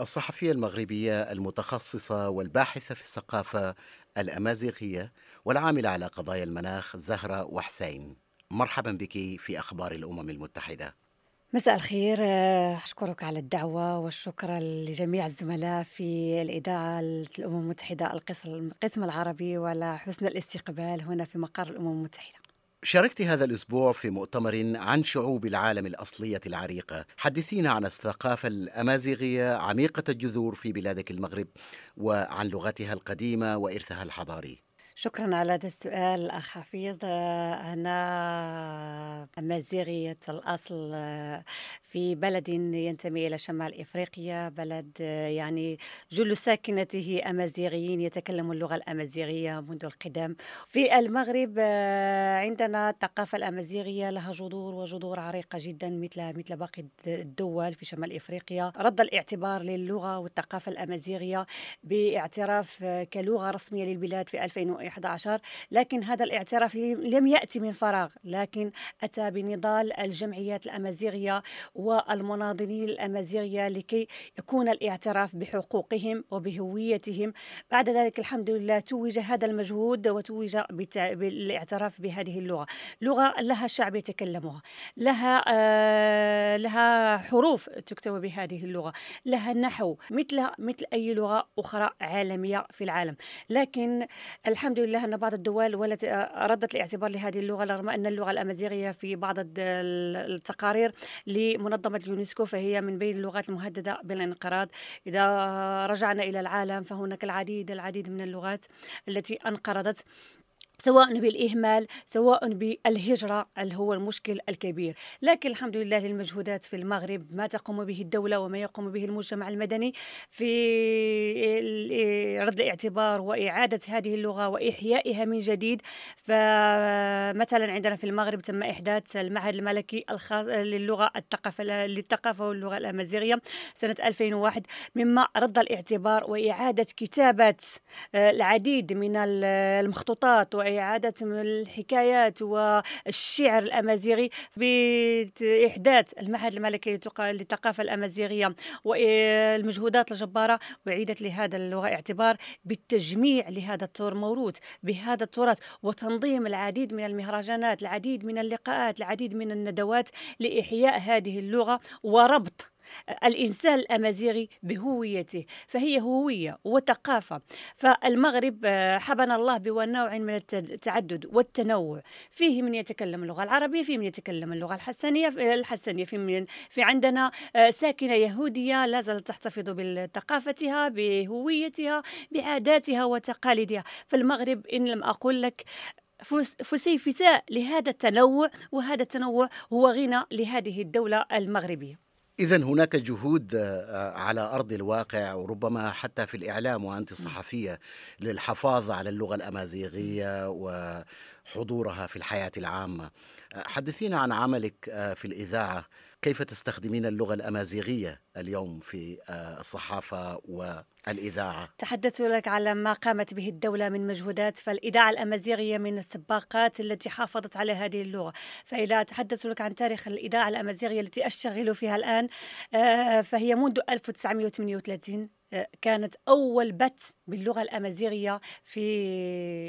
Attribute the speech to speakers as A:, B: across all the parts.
A: الصحفية المغربية المتخصصة والباحثة في الثقافة الأمازيغية والعاملة على قضايا المناخ زهرة وحسين. مرحبا بك في أخبار الأمم المتحدة.
B: مساء الخير آه، أشكرك على الدعوة والشكر لجميع الزملاء في الإذاعة الأمم المتحدة القسم العربي وعلى حسن الاستقبال هنا في مقر الأمم المتحدة.
A: شاركت هذا الأسبوع في مؤتمر عن شعوب العالم الأصلية العريقة حدثينا عن الثقافة الأمازيغية عميقة الجذور في بلادك المغرب وعن لغتها القديمة وإرثها الحضاري.
B: شكرا على هذا السؤال أخ حفيظ. أنا أمازيغية الأصل في بلد ينتمي إلى شمال إفريقيا بلد يعني جل ساكنته أمازيغيين يتكلمون اللغة الأمازيغية منذ القدم. في المغرب عندنا الثقافة الأمازيغية لها جذور وجذور عريقة جدا مثل مثل باقي الدول في شمال إفريقيا. رد الاعتبار للغة والثقافة الأمازيغية باعتراف كلغة رسمية للبلاد في 2000 2011 لكن هذا الاعتراف لم يأتي من فراغ لكن أتى بنضال الجمعيات الأمازيغية والمناضلين الأمازيغية لكي يكون الاعتراف بحقوقهم وبهويتهم. بعد ذلك الحمد لله توج هذا المجهود وتوج بالاعتراف بهذه اللغة. لغة لها شعب يتكلمها لها آه لها حروف تكتب بهذه اللغة لها نحو مثل مثل أي لغة أخرى عالمية في العالم. لكن الحمد لله أن بعض الدول ولت ردت الاعتبار لهذه اللغة رغم أن اللغة الأمازيغية في بعض التقارير لمنظمة اليونسكو فهي من بين اللغات المهددة بالانقراض. إذا رجعنا إلى العالم فهناك العديد العديد من اللغات التي انقرضت. سواء بالإهمال سواء بالهجرة اللي هو المشكل الكبير. لكن الحمد لله للمجهودات في المغرب ما تقوم به الدولة وما يقوم به المجتمع المدني في رد الاعتبار وإعادة هذه اللغة وإحيائها من جديد. فمثلا عندنا في المغرب تم إحداث المعهد الملكي الخاص للغة الثقافة للثقافة واللغة الأمازيغية سنة 2001 مما رد الاعتبار وإعادة كتابة العديد من المخطوطات وإعادة الحكايات والشعر الأمازيغي بإحداث المعهد الملكي للثقافة الأمازيغية والمجهودات الجبارة وعيدت لهذا اللغة اعتبار بالتجميع لهذا الموروث بهذا التراث وتنظيم العديد من المهرجانات العديد من اللقاءات العديد من الندوات لإحياء هذه اللغة وربط الإنسان الأمازيغي بهويته فهي هوية وثقافة. فالمغرب آه، حبنا الله بنوع من التعدد والتنوع. فيه من يتكلم اللغة العربية فيه من يتكلم اللغة الحسنية الحسنية. في من في عندنا آه، ساكنة يهودية لا زالت تحتفظ بثقافتها بهويتها بعاداتها وتقاليدها. فالمغرب إن لم أقول لك فسيفساء لهذا التنوع وهذا التنوع هو غنى لهذه الدولة المغربية.
A: إذا هناك جهود آه، على أرض الواقع وربما حتى في الإعلام وأنت صحفية للحفاظ على اللغة الأمازيغية وحضورها في الحياة العامة. حدثينا عن عملك آه، في الإذاعة. كيف تستخدمين اللغة الأمازيغية اليوم في آه، الصحافة والإذاعة؟
B: تحدثت لك على ما قامت به الدولة من مجهودات فالإذاعة الأمازيغية من السباقات التي حافظت على هذه اللغة فإذا تحدثت لك عن تاريخ الإذاعة الأمازيغية التي أشتغل فيها الآن آه، فهي منذ 1938 كانت أول بث باللغة الأمازيغية في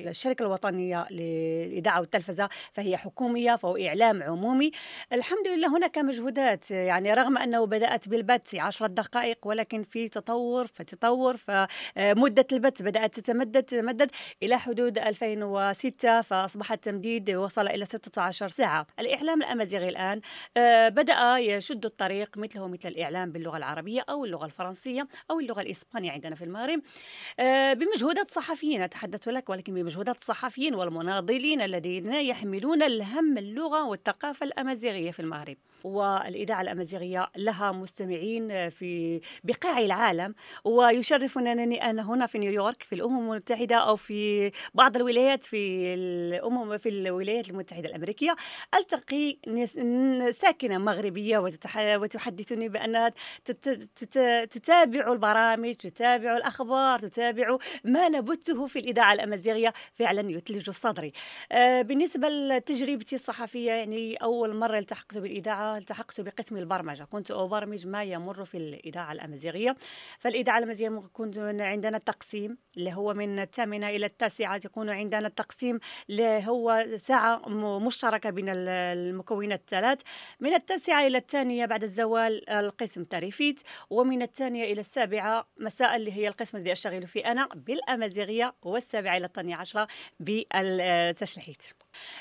B: الشركة الوطنية للإذاعة والتلفزة فهي حكومية فهو إعلام عمومي الحمد لله هناك مجهودات يعني رغم أنه بدأت بالبث في عشرة دقائق ولكن في تطور فتطور فمدة البث بدأت تتمدد تتمدد إلى حدود 2006 فأصبح التمديد وصل إلى 16 ساعة. الإعلام الأمازيغي الآن آه، بدأ يشد الطريق مثله مثل الإعلام باللغة العربية أو اللغة الفرنسية أو اللغة الإسبانية عندنا في المغرب. آه، بمجهودات الصحفيين أتحدث لك ولكن بمجهودات الصحفيين والمناضلين الذين يحملون الهم اللغة والثقافة الأمازيغية في المغرب. والإذاعة الأمازيغية لها مستمعين في بقاع العالم ويشرفنا أنني أنا هنا في نيويورك في الأمم المتحدة أو في بعض الولايات في الأمم في الولايات المتحدة الأمريكية. ألتقي ساكنة مغربية وتحدثني بأنها تتابع البرامج البرامج تتابع الأخبار تتابع ما نبثه في الإذاعة الأمازيغية. فعلا يثلج صدري. آه، بالنسبة لتجربتي الصحفية يعني أول مرة التحقت بالإذاعة التحقت بقسم البرمجة. كنت أبرمج ما يمر في الإذاعة الأمازيغية. فالإذاعة الأمازيغية كنت عندنا التقسيم اللي هو من الثامنة إلى التاسعة يكون عندنا التقسيم اللي هو ساعة مشتركة بين المكونات الثلاث. من التاسعة إلى الثانية بعد الزوال القسم تاريفيت ومن الثانية إلى السابعة مساء اللي هي القسم الذي أشتغل فيه أنا بالأمازيغية والسابعة إلى الثانية عشرة بالتشليحيت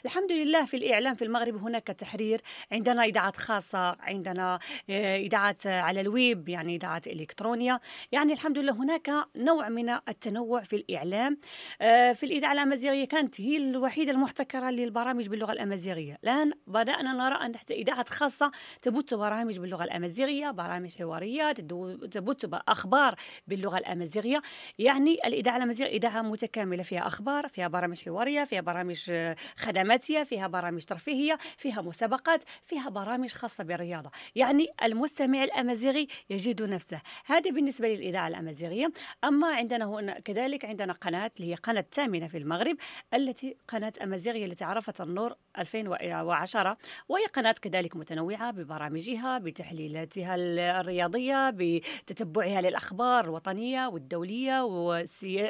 B: الحمد لله في الإعلام في المغرب هناك تحرير عندنا إذاعات خاصة عندنا آه، إذاعات على الويب يعني إذاعات إلكترونية. يعني الحمد لله هناك نوع من التنوع في الإعلام؟ آه، في الإذاعة الأمازيغية كانت هي الوحيدة المحتكرة للبرامج باللغة الأمازيغية. الآن بدأنا نرى أن إذاعات خاصة تبث برامج باللغة الأمازيغية برامج حوارية تبث أخبار باللغة الأمازيغية. يعني الإذاعة الأمازيغية إذاعة متكاملة فيها أخبار فيها برامج حوارية فيها برامج خدماتية فيها برامج ترفيهية فيها مسابقات فيها برامج خاصة بالرياضة. يعني المستمع الأمازيغي يجد نفسه. هذا بالنسبة للإذاعة الأمازيغية. أما عندنا هنا كذلك عندنا قناة اللي هي قناة الثامنة في المغرب التي قناة أمازيغية التي عرفت النور 2010 وهي قناة كذلك متنوعة ببرامجها بتحليلاتها الرياضية بتتبعها للأخبار الوطنية والدولية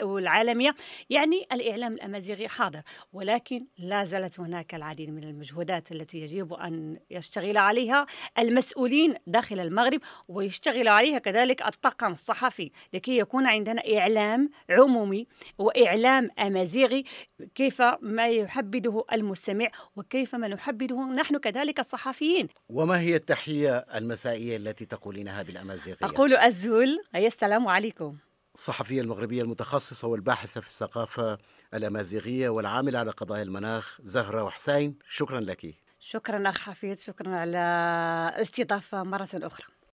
B: والعالمية. يعني الإعلام الأمازيغي حاضر ولكن لا زالت هناك العديد من المجهودات التي يجب أن يشتغل عليها المسؤولين داخل المغرب ويشتغل عليها كذلك الطاقم الصحفي. لكي يكون عندنا إعلام عمومي وإعلام أمازيغي كيف ما يحبده المستمع وكيف ما نحبده نحن كذلك الصحفيين.
A: وما هي التحية المسائية التي تقولينها بالأمازيغية؟
B: أقول أزول. أي السلام عليكم.
A: الصحفية المغربية المتخصصة والباحثة في الثقافة الأمازيغية والعاملة على قضايا المناخ زهرة وحسين. شكرا لك.
B: شكرا أخ حفيظ. شكرا على الاستضافة مرة أخرى.